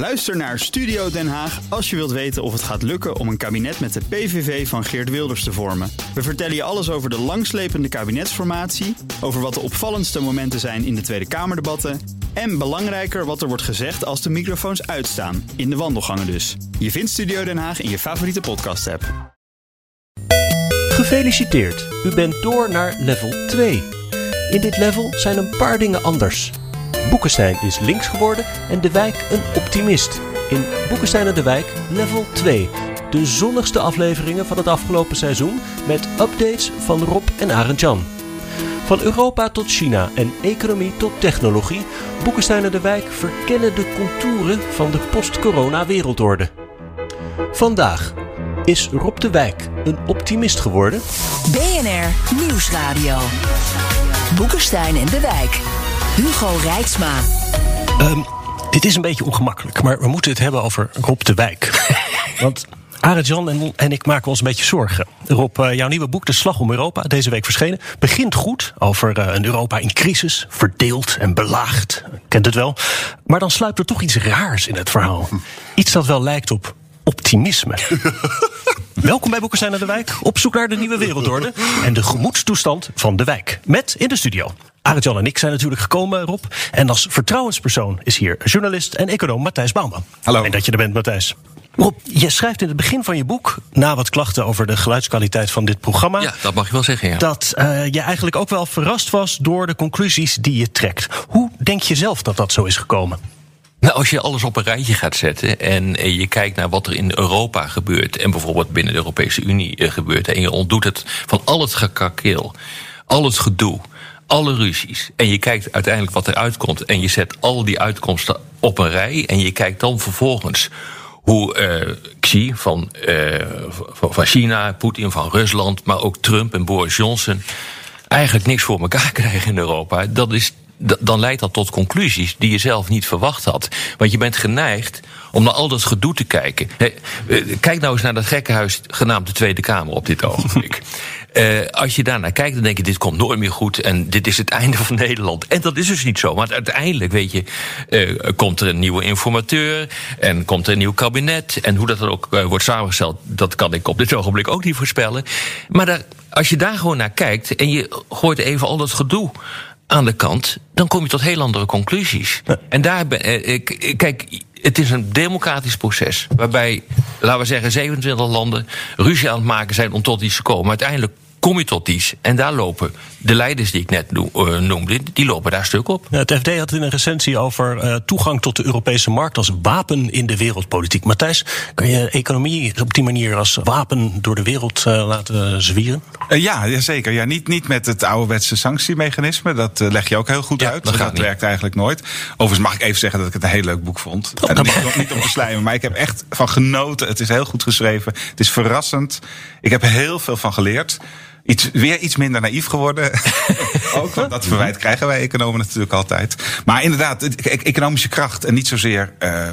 Luister naar Studio Den Haag als je wilt weten of het gaat lukken om een kabinet met de PVV van Geert Wilders te vormen. We vertellen je alles over de langslepende kabinetsformatie, over wat de opvallendste momenten zijn in de Tweede Kamerdebatten en belangrijker wat er wordt gezegd als de microfoons uitstaan, in de wandelgangen dus. Je vindt Studio Den Haag in je favoriete podcast-app. Gefeliciteerd, u bent door naar level 2. In dit level zijn een paar dingen anders. Boekenstein is links geworden en de wijk een optimist. In Boekenstein en de wijk level 2. De zonnigste afleveringen van het afgelopen seizoen met updates van Rob en Arend Jan. Van Europa tot China en economie tot technologie, Boekenstein en de wijk verkennen de contouren van de post-corona wereldorde. Vandaag is Rob de Wijk een optimist geworden? BNR Nieuwsradio. Boekenstein en de Wijk. Hugo Rijksma. Um, dit is een beetje ongemakkelijk, maar we moeten het hebben over Rob de Wijk. Want Arend Jan en, en, ik maken ons een beetje zorgen. Rob, uh, jouw nieuwe boek De Slag om Europa, deze week verschenen, begint goed over uh, een Europa in crisis, verdeeld en belaagd. Kent het wel. Maar dan sluipt er toch iets raars in het verhaal. Iets dat wel lijkt op optimisme. Welkom bij Boekenstein naar de Wijk, op zoek naar de nieuwe wereldorde en de gemoedstoestand van de wijk. Met in de studio. Arend-Jan en ik zijn natuurlijk gekomen, Rob. En als vertrouwenspersoon is hier journalist en econoom Matthijs Bouwman. Hallo. En dat je er bent, Matthijs. Rob, je schrijft in het begin van je boek, na wat klachten over de geluidskwaliteit van dit programma. Ja, dat mag je wel zeggen, ja. Dat uh, je eigenlijk ook wel verrast was door de conclusies die je trekt. Hoe denk je zelf dat dat zo is gekomen? Nou, als je alles op een rijtje gaat zetten en je kijkt naar wat er in Europa gebeurt en bijvoorbeeld binnen de Europese Unie gebeurt en je ontdoet het van al het gekakeel, al het gedoe, alle ruzies en je kijkt uiteindelijk wat eruit komt en je zet al die uitkomsten op een rij en je kijkt dan vervolgens hoe uh, Xi van, uh, van China, Poetin van Rusland, maar ook Trump en Boris Johnson eigenlijk niks voor elkaar krijgen in Europa. Dat is dan leidt dat tot conclusies die je zelf niet verwacht had. Want je bent geneigd om naar al dat gedoe te kijken. Kijk nou eens naar dat gekkenhuis genaamd de Tweede Kamer op dit ogenblik. Uh, als je daarnaar kijkt, dan denk je: dit komt nooit meer goed en dit is het einde van Nederland. En dat is dus niet zo. Want uiteindelijk, weet je, uh, komt er een nieuwe informateur en komt er een nieuw kabinet. En hoe dat dan ook uh, wordt samengesteld, dat kan ik op dit ogenblik ook niet voorspellen. Maar daar, als je daar gewoon naar kijkt en je gooit even al dat gedoe aan de kant, dan kom je tot heel andere conclusies. Ja. En daar ben ik. Kijk, het is een democratisch proces. Waarbij, laten we zeggen, 27 landen ruzie aan het maken zijn om tot iets te komen. Uiteindelijk kom je tot iets. En daar lopen de leiders die ik net noemde, die lopen daar stuk op. Ja, het FD had in een recensie over uh, toegang tot de Europese markt als wapen in de wereldpolitiek. Matthijs, kan je economie op die manier als wapen door de wereld uh, laten zwieren? Uh, ja, zeker. Ja, niet, niet met het ouderwetse sanctiemechanisme. Dat leg je ook heel goed ja, uit. Dat, dat werkt eigenlijk nooit. Overigens mag ik even zeggen dat ik het een heel leuk boek vond. Oh, en dat mag ik nog niet om te slijmen. Maar ik heb echt van genoten. Het is heel goed geschreven. Het is verrassend. Ik heb er heel veel van geleerd iets, weer iets minder naïef geworden. ook, want dat verwijt krijgen wij economen natuurlijk altijd. Maar inderdaad, economische kracht en niet zozeer, uh,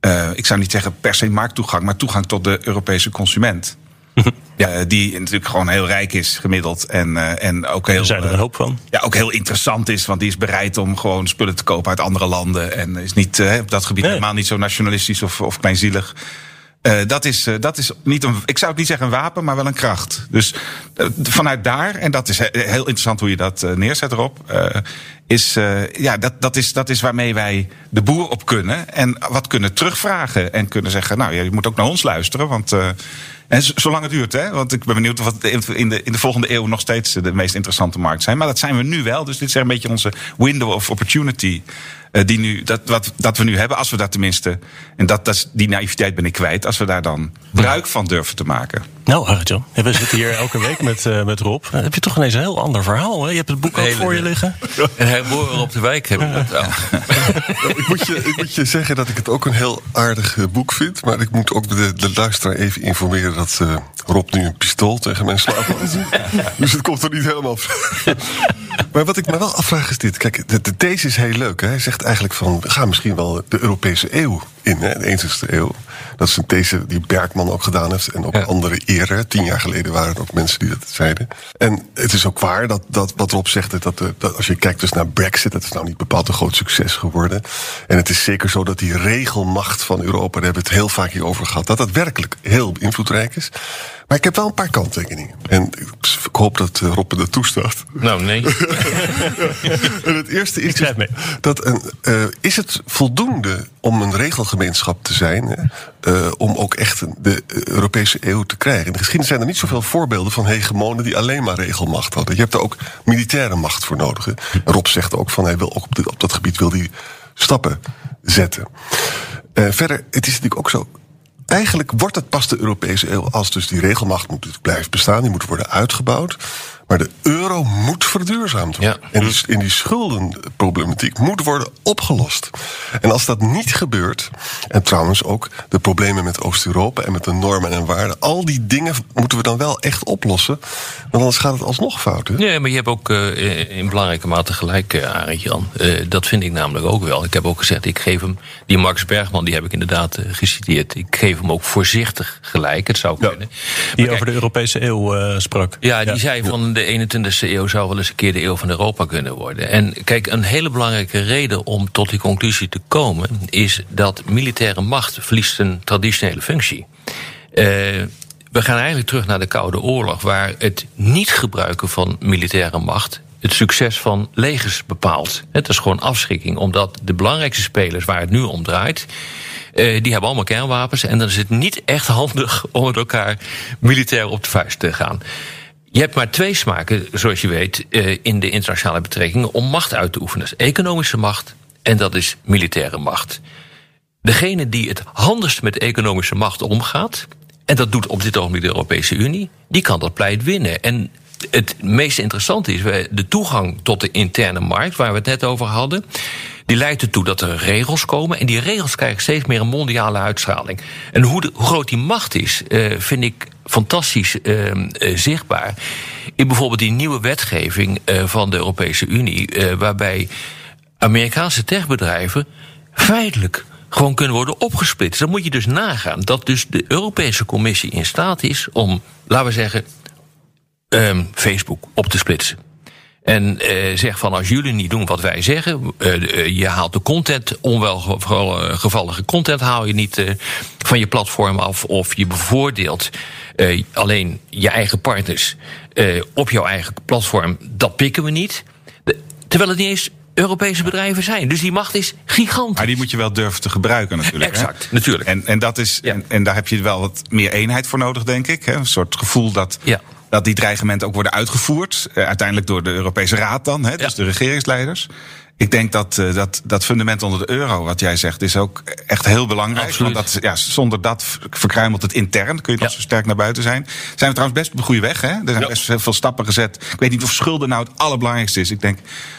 uh, ik zou niet zeggen per se markttoegang, maar toegang tot de Europese consument. Ja, die natuurlijk gewoon heel rijk is gemiddeld. En, uh, en ook heel. Er zijn er een hoop van. Ja, ook heel interessant is. Want die is bereid om gewoon spullen te kopen uit andere landen. En is niet op dat gebied nee. helemaal niet zo nationalistisch of, of kleinzielig. Uh, dat, is, uh, dat is niet een, ik zou het niet zeggen een wapen, maar wel een kracht. Dus uh, vanuit daar, en dat is heel interessant hoe je dat neerzet erop, is, ja, dat, dat, is, dat is waarmee wij de boer op kunnen en wat kunnen terugvragen. En kunnen zeggen, nou je moet ook naar ons luisteren, want. En zolang het duurt, hè? Want ik ben benieuwd of het in de, in de volgende eeuw nog steeds de meest interessante markt zijn. Maar dat zijn we nu wel. Dus dit is een beetje onze window of opportunity. Uh, die nu, dat, wat, dat we nu hebben, als we daar tenminste. En dat, dat, die naïviteit ben ik kwijt. Als we daar dan gebruik van durven te maken. Nou, Arjan, we zitten hier elke week met, uh, met Rob. Dan heb je toch ineens een heel ander verhaal. Hè? Je hebt het boek ook voor je liggen. En hij boren op de wijk hebben we dat ik, moet je, ik moet je zeggen dat ik het ook een heel aardig boek vind. Maar ik moet ook de, de luisteraar even informeren dat uh, Rob nu een pistool tegen mijn slaap had. dus het komt er niet helemaal. Maar wat ik me wel afvraag is dit. Kijk, de, de these is heel leuk. Hè? Hij zegt eigenlijk van, we gaan misschien wel de Europese eeuw in, hè, de 21ste eeuw. Dat is een these die Bergman ook gedaan heeft. En ook Ja. anderen eerder. Tien jaar geleden waren er ook mensen die dat zeiden. En het is ook waar dat, dat wat Rob zegt. Dat, dat als je kijkt dus naar Brexit. Dat is nou niet bepaald een groot succes geworden. En het is zeker zo dat die regelmacht van Europa. Daar hebben we het heel vaak hier over gehad. Dat dat werkelijk heel invloedrijk is. Maar ik heb wel een paar kanttekeningen. En ik hoop dat eh, Rob me dat toestaat. Nou, nee. En het eerste is, mee. dat een, eh, is het voldoende om een regelgemeenschap te zijn, eh, om ook echt de Europese eeuw te krijgen? In de geschiedenis zijn er niet zoveel voorbeelden van hegemonen die alleen maar regelmacht hadden. Je hebt er ook militaire macht voor nodig. Rob zegt ook van hij wil ook op, op dat gebied wil hij stappen zetten. Eh, verder, het is natuurlijk ook zo. Eigenlijk wordt het pas de Europese eeuw als dus die regelmacht moet blijven bestaan, die moet worden uitgebouwd. Maar de euro moet verduurzaamd worden. Ja. En die, en die schuldenproblematiek moet worden opgelost. En als dat niet gebeurt, en trouwens ook de problemen met Oost-Europa en met de normen en waarden, al die dingen moeten we dan wel echt oplossen. Want anders gaat het alsnog fout. Hè? Ja, maar je hebt ook eh, in belangrijke mate gelijk, eh Arend Jan. Eh, dat vind ik namelijk ook wel. Ik heb ook gezegd, ik geef hem, die Max Bergman, die heb ik inderdaad geciteerd. Ik geef hem ook voorzichtig gelijk. Het zou kunnen. Die Maar kijk, over de Europese eeuw sprak. Ja, die zei van de 21ste eeuw zou wel eens een keer de eeuw van Europa kunnen worden. En kijk, een hele belangrijke reden om tot die conclusie te komen is dat militaire macht verliest een traditionele functie. Eh, we gaan eigenlijk terug naar de Koude Oorlog, waar het niet gebruiken van militaire macht het succes van legers bepaalt. Het is gewoon afschrikking, omdat de belangrijkste spelers waar het nu om draait, eh, die hebben allemaal kernwapens. En dan is het niet echt handig om met elkaar militair op de vuist te gaan. Je hebt maar twee smaken, zoals je weet, eh, in de internationale betrekkingen om macht uit te oefenen. Dat is economische macht en dat is militaire macht. Degene die het handigst met economische macht omgaat, en dat doet op dit ogenblik de Europese Unie, die kan dat pleit winnen. En het meest interessante is de toegang tot de interne markt, waar we het net over hadden. Die leidt ertoe dat er regels komen. En die regels krijgen steeds meer een mondiale uitstraling. En hoe groot die macht is, eh, vind ik fantastisch eh, eh, zichtbaar. In bijvoorbeeld die nieuwe wetgeving eh, van de Europese Unie, waarbij Amerikaanse techbedrijven feitelijk gewoon kunnen worden opgesplitst. Dan moet je dus nagaan dat dus de Europese Commissie in staat is om, laten we zeggen, ehm, Facebook op te splitsen. En eh, zeg van als jullie niet doen wat wij zeggen, eh, eh, je haalt de content, onwelgevallige content haal je niet eh, van je platform af, of je bevoordeelt alleen je eigen partners op jouw eigen platform, dat pikken we niet. De- terwijl het niet eens Europese bedrijven zijn. Dus die macht is gigantisch. Maar die moet je wel durven te gebruiken natuurlijk. hè? Exact, natuurlijk. En, en, dat is, Ja. en, en daar heb je wel wat meer eenheid voor nodig, denk ik. Hè? Een soort gevoel dat, Ja. Dat die dreigementen ook worden uitgevoerd. eh, uiteindelijk door de Europese Raad dan, hè? dus Ja. de regeringsleiders. Ik denk dat, eh, dat dat fundament onder de euro, wat jij zegt, is ook echt heel belangrijk. Absoluut. Want dat, ja, zonder dat verkruimelt het intern. Kun je nog Ja. zo sterk naar buiten zijn. Zijn we trouwens best op de goede weg. Hè? Er zijn Ja. best veel stappen gezet. Ik weet niet of schulden nou het allerbelangrijkste is. Ik denk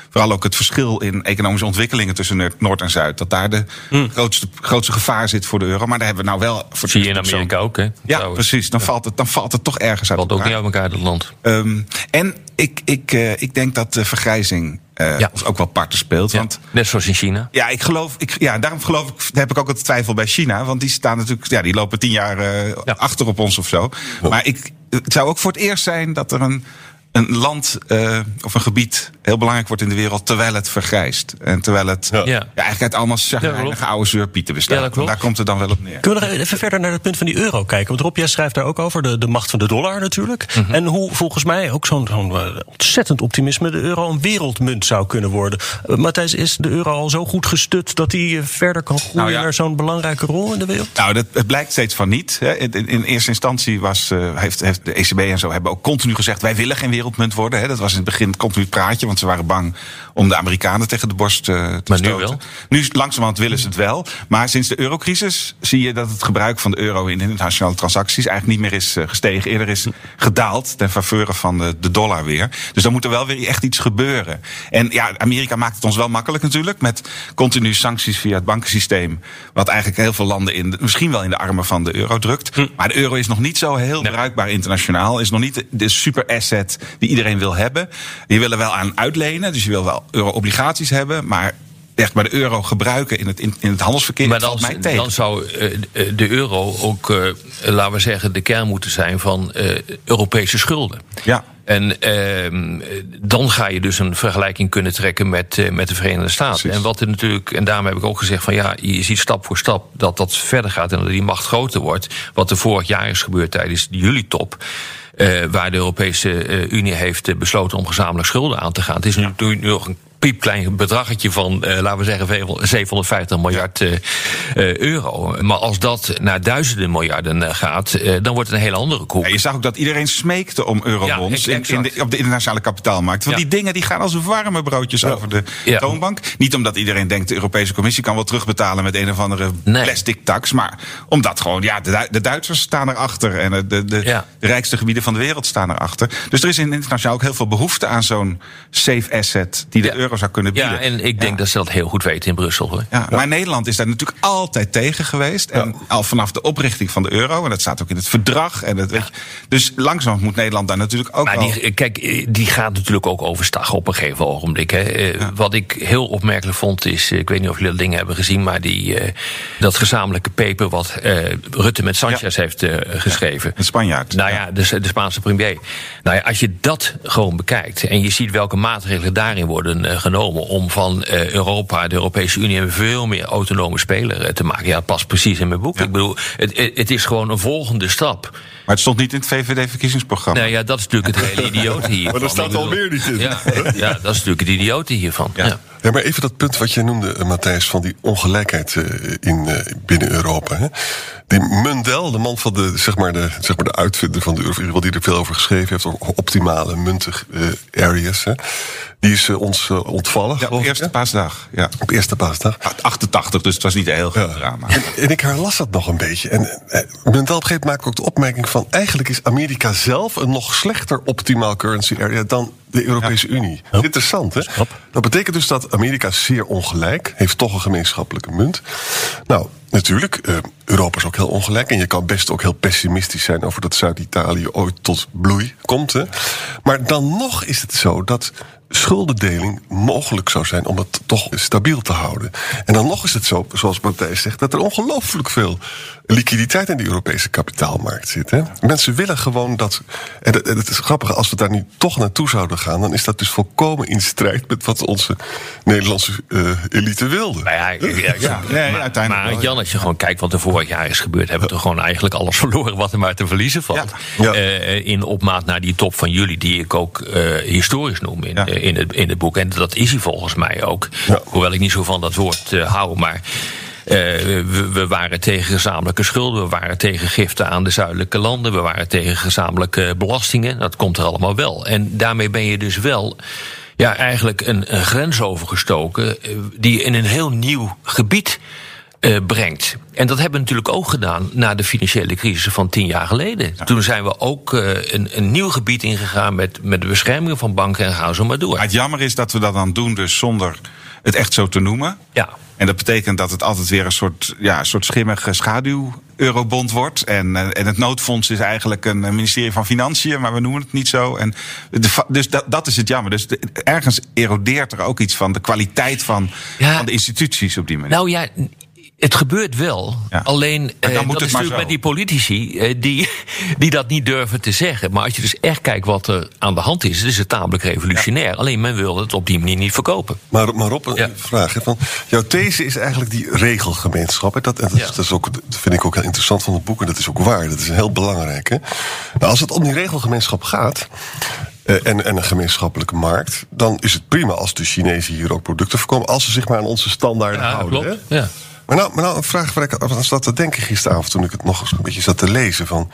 vooral ook het verschil in economische ontwikkelingen tussen Noord- en Zuid. Dat daar de grootste, grootste gevaar zit voor de euro. Maar daar hebben we nou wel voor Zie je in Amerika ook, hè? Ja, trouwens. precies. Dan valt, het, dan valt het toch ergens uit Valt ook niet uit elkaar, dat land. Ehm, en ik, ik, eh, ik denk dat de vergrijzing eh, Ja. ook wel parten speelt. Ja, Want Net zoals in China. ja, ik geloof, ik, ja, daarom geloof ik, heb ik ook het twijfel bij China. Want die staan natuurlijk, ja, die lopen tien jaar eh, achter op ons of zo. Maar ik, het zou ook voor het eerst zijn dat er een, een land eh, of een gebied heel belangrijk wordt in de wereld terwijl het vergrijst. En terwijl het ja. Ja. eigenlijk uit allemaal chagrijnige klopt. oude zeurpieten bestaat. Ja, daar komt het dan wel op neer. Kunnen we nog even verder naar het punt van die euro kijken? Want Rob, jij schrijft daar ook over, de, de macht van de dollar natuurlijk. Mhm. En hoe volgens mij ook zo'n zo'n, eh, ontzettend optimisme de euro een wereldmunt zou kunnen worden. Uh, Matthijs, is de euro al zo goed gestut dat hij eh, verder kan groeien Nou ja. naar zo'n belangrijke rol in de wereld? Nou, dat, het blijkt steeds van niet. Hè. In, in- in eerste instantie was, eh, heeft, heeft de ECB en zo hebben ook continu gezegd: wij willen geen wereldmunt worden. Hè. Dat was in het begin continu het praatje, want ze waren bang om de Amerikanen tegen de borst eh, te Maar nu stoten. wel? Nu is- langzamerhand willen ze het wel. Maar sinds de eurocrisis zie je dat het gebruik van de euro in internationale transacties eigenlijk niet meer is eh, gestegen. Eerder is gedaald ten faveur van de, de dollar weer. Dus dan moet er wel weer echt iets gebeuren. En ja, Amerika maakt het ons wel makkelijk natuurlijk. Met continu sancties via het bankensysteem. Wat eigenlijk heel veel landen in de- misschien wel in de armen van de euro drukt. Hm. Maar de euro is nog niet zo heel bruikbaar internationaal. Is nog niet de, super asset die iedereen wil hebben. Je wil er wel aan uitlenen. Dus je wil wel euro-obligaties hebben. Maar echt maar de euro gebruiken in het, in, in het handelsverkeer. Maar dan, mij dan zou eh, de euro ook, eh, laten we zeggen, de kern moeten zijn van eh, Europese schulden. ja. En ehm, dan ga je dus een vergelijking kunnen trekken met, eh, met de Verenigde Staten. Precies. En wat er natuurlijk, en daarom heb ik ook gezegd van ja, je ziet stap voor stap dat dat verder gaat en dat die macht groter wordt. Wat er vorig jaar is gebeurd tijdens de juli-top. Eh, waar de Europese eh, Unie heeft eh, besloten om gezamenlijk schulden aan te gaan. Het is nu, nu nog een piepklein bedraggetje van, eh, laten we zeggen, 750 miljard eh, eh, euro. Maar als dat naar duizenden miljarden gaat, dan wordt het een hele andere koek. Ja, je zag ook dat iedereen smeekte om eurobonds Ja, in, in de, op de internationale kapitaalmarkt. Want Ja. die dingen die gaan als warme broodjes over de toonbank. Niet omdat iedereen denkt de Europese Commissie kan wel terugbetalen met een of andere Nee. plastic tax. Maar omdat gewoon, ja, de, de Duitsers staan erachter. En de, de, de, rijkste gebieden van de wereld staan erachter. Dus er is in internationaal ook heel veel behoefte aan zo'n safe asset die de Ja. Euro zou kunnen bieden. Ja, en ik denk Ja. dat ze dat heel goed weten in Brussel. Hoor. Ja, maar Nederland is daar natuurlijk altijd tegen geweest. En al vanaf de oprichting van de euro. En dat staat ook in het verdrag. En het, weet je, dus langzaam moet Nederland daar natuurlijk ook Maar wel... die, kijk, die gaat natuurlijk ook overstag op een gegeven ogenblik. Hè. Eh, Wat ik heel opmerkelijk vond is, eh, ik weet niet of jullie dat ding hebben gezien, maar die, eh, dat gezamenlijke paper wat eh, Rutte met Sanchez heeft geschreven. Een Spanjaard. Nou ja, de, de Spaanse premier. Nou ja, als je dat gewoon bekijkt en je ziet welke maatregelen daarin worden genomen om van eh, Europa, de Europese Unie, een veel meer autonome speler eh, te maken. Ja, het past precies in mijn boek. Ja. Ik bedoel, het, het het is gewoon een volgende stap. Maar het stond niet in het VVD-verkiezingsprogramma. Nou ja, dat is natuurlijk het hele idiote hiervan. Maar daar staat alweer niet in. Ja, ja, dat is natuurlijk het idiote hiervan. Ja. Ja. Ja, maar even dat punt wat jij noemde, eh, Matthijs, van die ongelijkheid eh, in, eh, binnen Europa. Hè? Die Mundell, de man van de, zeg maar de, zeg maar de uitvinder van de euro, die er veel over geschreven heeft, over optimale muntig areas, hè? die is ons ontvallen. Ja, op eerste hè? paasdag. Ja. Op eerste paasdag. 88, dus het was niet een heel groot Ja. drama. En, en ik herlas dat nog een beetje. En eh, Mundell op een gegeven moment maakt ook de opmerking van... eigenlijk is Amerika zelf een nog slechter optimaal currency area... dan de Europese Unie. Interessant, hè? Dat betekent dus dat Amerika zeer ongelijk... heeft toch een gemeenschappelijke munt. Nou, natuurlijk, eh, Europa is ook heel ongelijk... en je kan best ook heel pessimistisch zijn... over dat Zuid-Italië ooit tot bloei komt. Hè? Maar dan nog is het zo dat schuldendeling mogelijk zou zijn om het toch stabiel te houden. En dan nog is het zo, zoals Matthijs zegt, dat er ongelooflijk veel liquiditeit in de Europese kapitaalmarkt zit. Hè? Mensen willen gewoon dat. En het, is grappig, als we daar nu toch naartoe zouden gaan, dan is dat dus volkomen in strijd met wat onze Nederlandse eh, elite wilde. Nou ja, ja, ja, Ja, nee, maar, uiteindelijk maar wel, Jan, als je gewoon kijkt wat er vorig jaar is gebeurd, hebben we toch gewoon eigenlijk alles verloren wat er maar te verliezen valt. Ja. Ja. Eh, in opmaat naar die top van jullie, die ik ook eh, historisch noem in, Ja. in, het, in het boek. En dat is hij volgens mij ook. Ja. Hoewel ik niet zo van dat woord eh, hou, maar. Eh, we, we waren tegen gezamenlijke schulden, we waren tegen giften aan de zuidelijke landen, we waren tegen gezamenlijke belastingen. Dat komt er allemaal wel. En daarmee ben je dus wel ja, eigenlijk een, een grens overgestoken eh, die in een heel nieuw gebied eh, brengt. En dat hebben we natuurlijk ook gedaan na de financiële crisis van tien jaar geleden. Toen zijn we ook een, een nieuw gebied ingegaan met, met de bescherming van banken en gaan zo maar door. Maar het jammer is dat we dat dan doen, dus zonder het echt zo te noemen. Ja. En dat betekent dat het altijd weer een soort, ja, soort schimmige schaduw-eurobond wordt. En, eh, en het noodfonds is eigenlijk een ministerie van Financiën, maar we noemen het niet zo. En de, dus dat, dat is het jammer. Dus de- ergens erodeert er ook iets van de kwaliteit van, Ja. van de instituties op die manier. Nou ja, het gebeurt wel. Ja. Alleen dan eh, moet dat het is maar natuurlijk zo. met die politici eh, die, die dat niet durven te zeggen. Maar als je dus echt kijkt wat er aan de hand is, is het tamelijk revolutionair. Alleen men wil het op die manier niet verkopen. Maar, maar Rob, een Ja. vraag. Hè, van, jouw these is eigenlijk die regelgemeenschap. Hè, dat, en dat, Ja. dat, is ook, dat vind ik ook heel interessant van het boek. En dat is ook waar. Dat is heel belangrijk. Hè. Nou, als het om die regelgemeenschap gaat. eh, en, en een gemeenschappelijke markt. dan is het prima als de Chinezen hier ook producten verkopen. als ze zich maar aan onze standaarden Ja, houden. klopt. Hè. Ja. Maar nou, maar nou een vraag waar ik aan zat te denken gisteravond. toen ik het nog eens een beetje zat te lezen. van...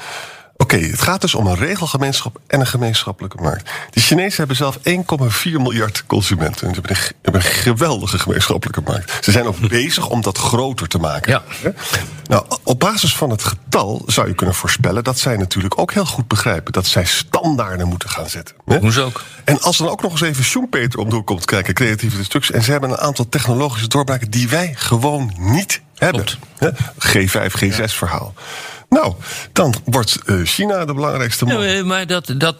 Oké, het gaat dus om een regelgemeenschap en een gemeenschappelijke markt. De Chinezen hebben zelf 1,4 miljard consumenten. En ze hebben een, geweldige gemeenschappelijke markt. Ze zijn ook bezig om dat groter te maken. Ja. Nou, op basis van het getal zou je kunnen voorspellen... dat zij natuurlijk ook heel goed begrijpen... dat zij standaarden moeten gaan zetten. Ze ook. En als dan ook nog eens even Schumpeter om komt kijken... creatieve destructie... en ze hebben een aantal technologische doorbraken... die wij gewoon niet hebben. Klopt. Hè? G5, G6 verhaal. Nou, dan wordt eh, China de belangrijkste man. Ja, maar dat, dat,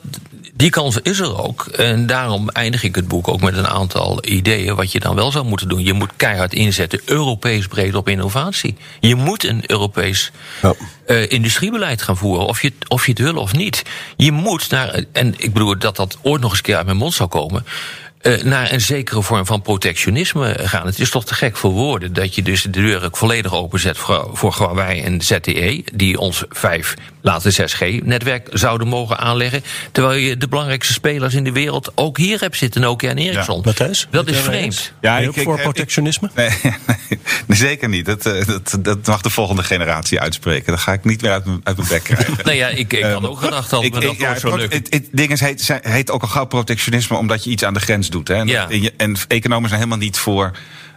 Die kans is er ook. En daarom eindig ik het boek ook met een aantal ideeën wat je dan wel zou moeten doen. Je moet keihard inzetten, Europees breed op innovatie. Je moet een Europees Ja. eh, industriebeleid gaan voeren, of je, of je het wil of niet. Je moet naar, en ik bedoel dat dat ooit nog eens een keer uit mijn mond zou komen. Eh, naar een zekere vorm van protectionisme gaan. Het is toch te gek voor woorden dat je dus de deur ook volledig openzet voor, voor Huawei en ZTE, die ons 5, later 6G-netwerk zouden mogen aanleggen. Terwijl je de belangrijkste spelers in de wereld ook hier hebt zitten, Nokia en Ericsson. Matthijs? Dat is het vreemd. Ja, Ben je ik- ook voor ik- protectionisme? Nee, nee, zeker niet. Dat, eh, dat, dat mag de volgende generatie uitspreken. Dat ga ik niet meer uit mijn, uit mijn bek krijgen. Nou ja, ik, ik had Eh, ook gedacht dat Ik- me dat ja, pro- lukken. Het, het ding is, heet, heet ook al gauw protectionisme omdat je iets aan de grens doet. Hè? En, Ja. en, je- en economen zijn helemaal niet voor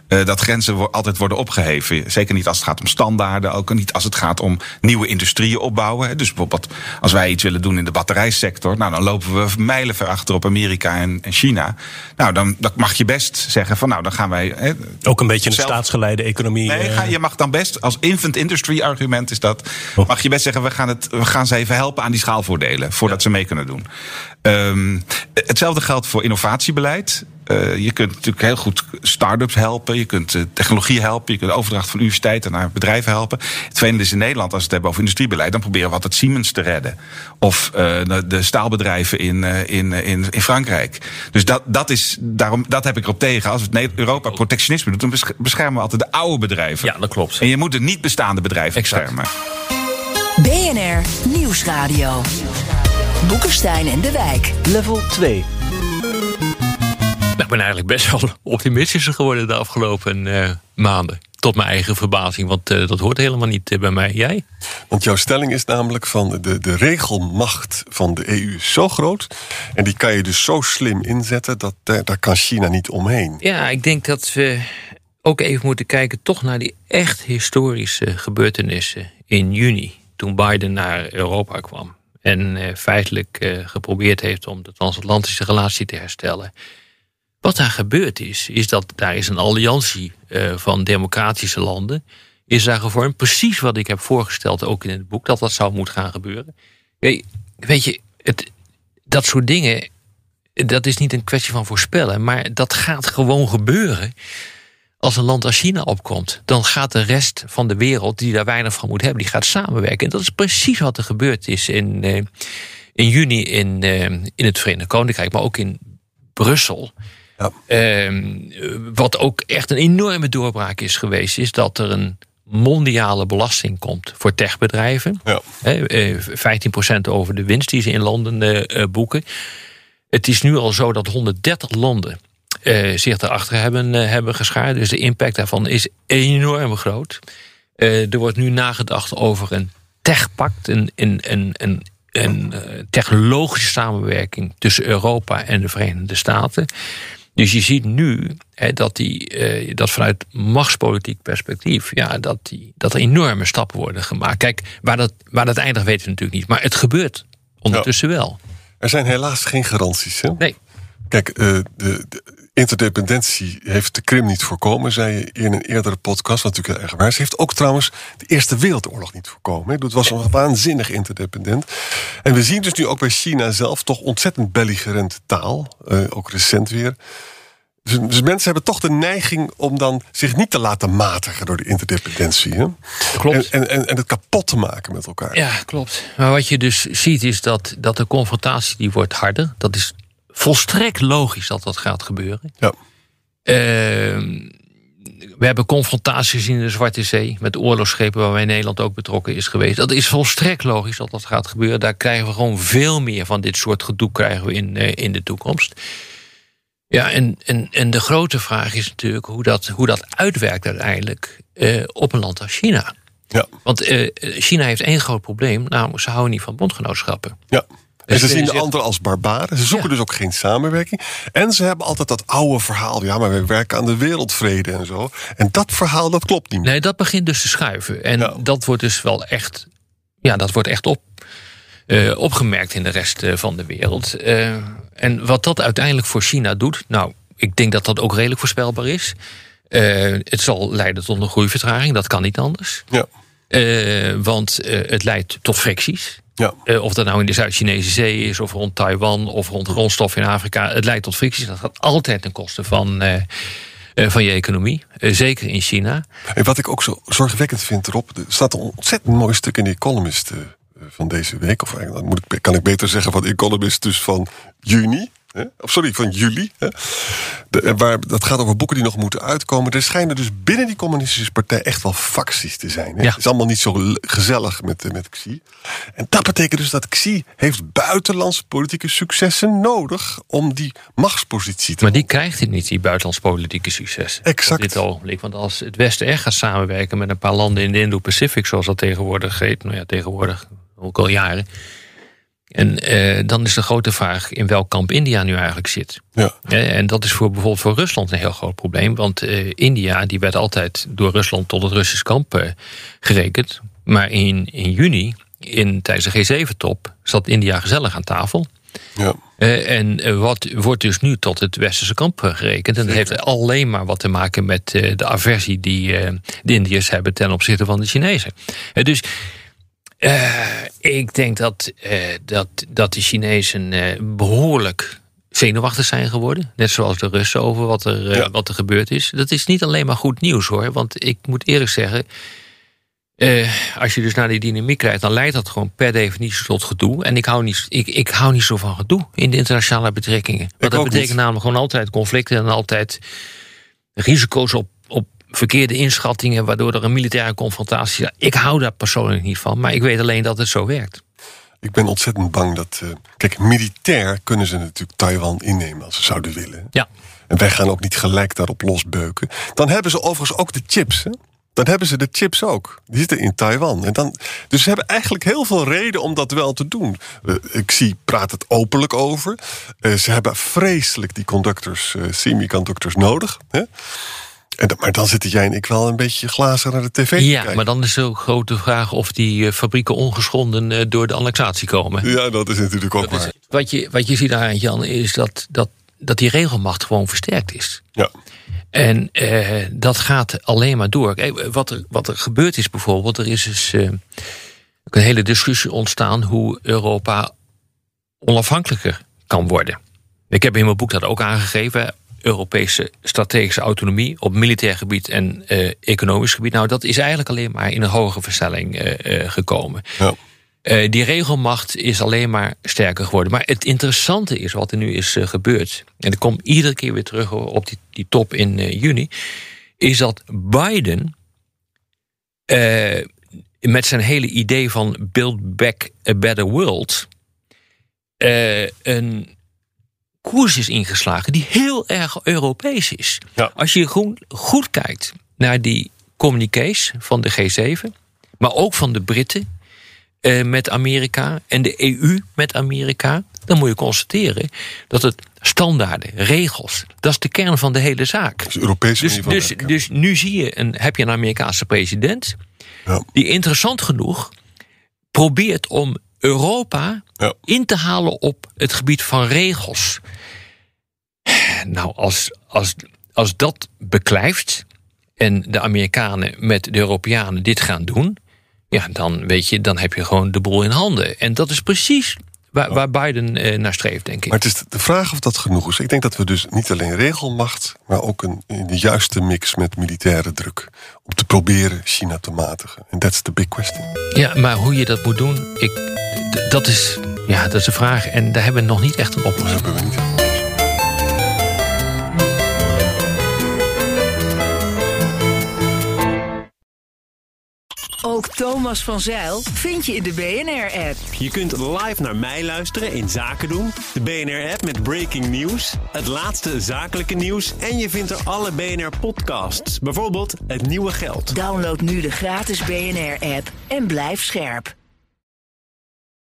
eh, dat grenzen wo- altijd worden opgeheven. Zeker niet als het gaat om standaarden. Ook niet als het gaat om nieuwe industrieën opbouwen. Hè? Dus bijvoorbeeld als wij iets willen doen in de batterijsector. Nou, dan lopen we mijlen ver achter op Amerika en, en China. Nou, dan dat mag je best zeggen van nou, dan gaan wij... Hè, Ook een beetje een Zelf- staatsgeleide economie. Nee, eh, ga, je mag dan best, als infant industry argument is dat, Oh. mag je best zeggen, we gaan, het, we gaan ze even helpen aan die schaalvoordelen, voordat ze mee kunnen doen. Ehm, hetzelfde geldt voor innovatiebeleid. Eh, je kunt natuurlijk heel goed start-ups helpen, je kunt eh, technologie helpen, je kunt overdracht van universiteiten naar bedrijven helpen. Het vervelende is in Nederland, als we het hebben over industriebeleid, dan proberen we altijd Siemens te redden. Of eh, de, staalbedrijven in, eh, in, in, in Frankrijk. Dus dat, dat, is, daarom, dat heb ik erop tegen. Als het Europa protectionisme doet, dan besch- beschermen we altijd de oude bedrijven. Ja, dat klopt. En je moet de niet bestaande bedrijven Exact. beschermen. BNR Nieuwsradio. Boekenstein en de Wijk. Level 2. Nou, ik ben eigenlijk best wel optimistischer geworden de afgelopen eh, maanden. Tot mijn eigen verbazing, want eh, dat hoort helemaal niet eh, bij mij. Jij? Want jouw stelling is namelijk van de, de regelmacht van de EU is zo groot. En die kan je dus zo slim inzetten dat daar, daar kan China niet omheen. Ja, ik denk dat we ook even moeten kijken toch naar die echt historische gebeurtenissen in juni. Toen Biden naar Europa kwam. En eh, feitelijk eh, geprobeerd heeft om de transatlantische relatie te herstellen. Wat daar gebeurd is, is dat daar is een alliantie eh, van democratische landen. Is daar gevormd. Precies wat ik heb voorgesteld, ook in het boek, dat dat zou moeten gaan gebeuren. Weet je, het, dat soort dingen, dat is niet een kwestie van voorspellen, maar dat gaat gewoon gebeuren. Als een land als China opkomt, dan gaat de rest van de wereld, die daar weinig van moet hebben, die gaat samenwerken. En dat is precies wat er gebeurd is in, eh, in juni in, eh, in het Verenigd Koninkrijk, maar ook in Brussel. Ja. Ehm, wat ook echt een enorme doorbraak is geweest, is dat er een mondiale belasting komt voor techbedrijven. Ja. Hè, eh, 15% over de winst die ze in Londen eh, eh, boeken. Het is nu al zo dat 130 landen zich daarachter hebben, hebben geschaard. Dus de impact daarvan is enorm groot. Er wordt nu nagedacht over een techpact, een, een, een, een, een technologische samenwerking tussen Europa en de Verenigde Staten. Dus je ziet nu hè, dat, die, eh, dat vanuit machtspolitiek perspectief, ja, dat, die, dat er enorme stappen worden gemaakt. Kijk, waar dat, waar dat eindigt weten we natuurlijk niet. Maar het gebeurt ondertussen wel. Er zijn helaas geen garanties. Hè? Nee. Kijk, eh, de, de interdependentie heeft de Krim niet voorkomen, zei je in een eerdere podcast, wat natuurlijk heel erg waar is. Ze heeft ook trouwens de Eerste Wereldoorlog niet voorkomen. Het was een waanzinnig interdependent. En we zien dus nu ook bij China zelf toch ontzettend belligerente taal, eh, ook recent weer. Dus, dus mensen hebben toch de neiging om dan zich niet te laten matigen door de interdependentie. Hè? Klopt. En, en, en, en het kapot te maken met elkaar. Ja, klopt. Maar wat je dus ziet is dat, dat de confrontatie die wordt harder. Dat is volstrekt logisch dat dat gaat gebeuren. Ja. Ehm, we hebben confrontaties in de Zwarte Zee met oorlogsschepen waarbij Nederland ook betrokken is geweest. Dat is volstrekt logisch dat dat gaat gebeuren. Daar krijgen we gewoon veel meer van dit soort gedoe krijgen we in, eh, in de toekomst. Ja, en, en, en de grote vraag is natuurlijk hoe dat, hoe dat uitwerkt uiteindelijk eh, op een land als China. Ja. Want eh, China heeft één groot probleem, namelijk ze houden niet van bondgenootschappen. Ja. En ze zien de anderen als barbaren. Ze zoeken Ja. dus ook geen samenwerking. En ze hebben altijd dat oude verhaal. Ja, maar we werken aan de wereldvrede en zo. En dat verhaal, dat klopt niet meer. Nee, dat begint dus te schuiven. En Ja. dat wordt dus wel echt, ja, dat wordt echt op, eh, opgemerkt in de rest eh, van de wereld. Eh, en wat dat uiteindelijk voor China doet, nou, ik denk dat dat ook redelijk voorspelbaar is. Het zal leiden tot een groeivertraging, dat kan niet anders. Ja. Eh, want eh, het leidt tot fricties. Ja. Eh, of dat nou in de Zuid-Chinese Zee is, of rond Taiwan, of rond grondstoffen in Afrika. Het leidt tot fricties. Dat gaat altijd ten koste van, van je economie. Zeker in China. En wat ik ook zo zorgwekkend vind erop, er staat een ontzettend mooi stuk in The Economist van deze week. Of eigenlijk moet ik, kan ik beter zeggen van The Economist dus van juni. Hè? Of sorry, van juli. Hè? De, en waar, dat gaat over boeken die nog moeten uitkomen. Er schijnen dus binnen die communistische partij echt wel facties te zijn. Hè? Ja. Het is allemaal niet zo gezellig met, met Xi. En dat betekent dus dat Xi heeft buitenlandse politieke successen nodig om die machtspositie te Maar die krijgt het niet, die buitenlands politieke succes. Exact. Op dit ogenblik. Want als het Westen echt gaat samenwerken met een paar landen in de Indo-Pacific, zoals dat tegenwoordig heet, nou ja, tegenwoordig ook al jaren. En eh, dan is de grote vraag in welk kamp India nu eigenlijk zit. Ja. En dat is voor bijvoorbeeld voor Rusland een heel groot probleem. Want eh, India die werd altijd door Rusland tot het Russisch kamp eh, gerekend. Maar in, in juni, in, tijdens de G7-top, zat India gezellig aan tafel. Ja. En wat wordt dus nu tot het westerse kamp gerekend. En dat heeft alleen maar wat te maken met de aversie die de Indiërs hebben ten opzichte van de Chinezen. Dus eh, ik denk dat, eh, dat, dat de Chinezen eh, behoorlijk zenuwachtig zijn geworden. Net zoals de Russen over wat er, Ja. wat er gebeurd is. Dat is niet alleen maar goed nieuws hoor. Want ik moet eerlijk zeggen. als je dus naar die dynamiek kijkt, dan leidt dat gewoon per definitie tot gedoe. En ik hou niet, ik, ik hou niet zo van gedoe in de internationale betrekkingen. Want dat betekent niet. namelijk gewoon altijd conflicten en altijd risico's op, op verkeerde inschattingen, waardoor er een militaire confrontatie. Ik hou daar persoonlijk niet van, maar ik weet alleen dat het zo werkt. Ik ben ontzettend bang dat. eh, kijk, militair kunnen ze natuurlijk Taiwan innemen als ze zouden willen. Ja. En wij gaan ook niet gelijk daarop losbeuken. Dan hebben ze overigens ook de chips. Hè? Dan hebben ze de chips ook. Die zitten in Taiwan. En dan, dus ze hebben eigenlijk heel veel reden om dat wel te doen. Eh, ik zie, praat het openlijk over. Eh, ze hebben vreselijk die conductors, semiconductors nodig. Hè? Maar dan zitten jij en ik wel een beetje glazen naar de tv te Ja, kijken. maar dan is de grote vraag of die eh, fabrieken ongeschonden eh, door de annexatie komen. Ja, dat is natuurlijk ook waar. Wat je, wat je ziet daar, Jan, is dat, dat, dat die regelmacht gewoon versterkt is. Ja. En eh, dat gaat alleen maar door. Kijk, wat, er, wat er gebeurd is bijvoorbeeld, er is dus eh, een hele discussie ontstaan hoe Europa onafhankelijker kan worden. Ik heb in mijn boek dat ook aangegeven. Europese strategische autonomie op militair gebied en eh, economisch gebied. Nou, dat is eigenlijk alleen maar in een hogere versnelling eh, eh, gekomen. Ja. Die regelmacht is alleen maar sterker geworden. Maar het interessante is wat er nu is gebeurd. En ik kom iedere keer weer terug op die, die top in juni. Is dat Biden met zijn hele idee van Build Back a Better World. een koers is ingeslagen die heel erg Europees is. Ja. Als je goed, goed kijkt naar die communiqués van de G7, maar ook van de Britten eh, met Amerika en de EU met Amerika, dan moet je constateren dat het standaarden, regels, dat is de kern van de hele zaak. Dus Europese Dus, van dus, dus nu zie je een, heb je een Amerikaanse president Ja. die interessant genoeg probeert om Europa Ja. in te halen op het gebied van regels. Nou, als, als, als dat beklijft en de Amerikanen met de Europeanen dit gaan doen, ja, dan weet je, dan heb je gewoon de boel in handen. En dat is precies waar, waar Biden eh, naar streeft, denk ik. Maar het is de vraag of dat genoeg is. Ik denk dat we dus niet alleen regelmacht, maar ook een, de juiste mix met militaire druk. Om te proberen China te matigen. En that's the big question. Ja, maar hoe je dat moet doen, ik, dat, is, ja, dat is de vraag. En daar hebben we nog niet echt een oplossing. niet. Ook Thomas van Zeil vind je in de BNR-app. Je kunt live naar mij luisteren in Zaken doen. De BNR-app met breaking news. Het laatste zakelijke nieuws. En je vindt er alle BNR-podcasts. Bijvoorbeeld Het Nieuwe Geld. Download nu de gratis BNR-app en blijf scherp.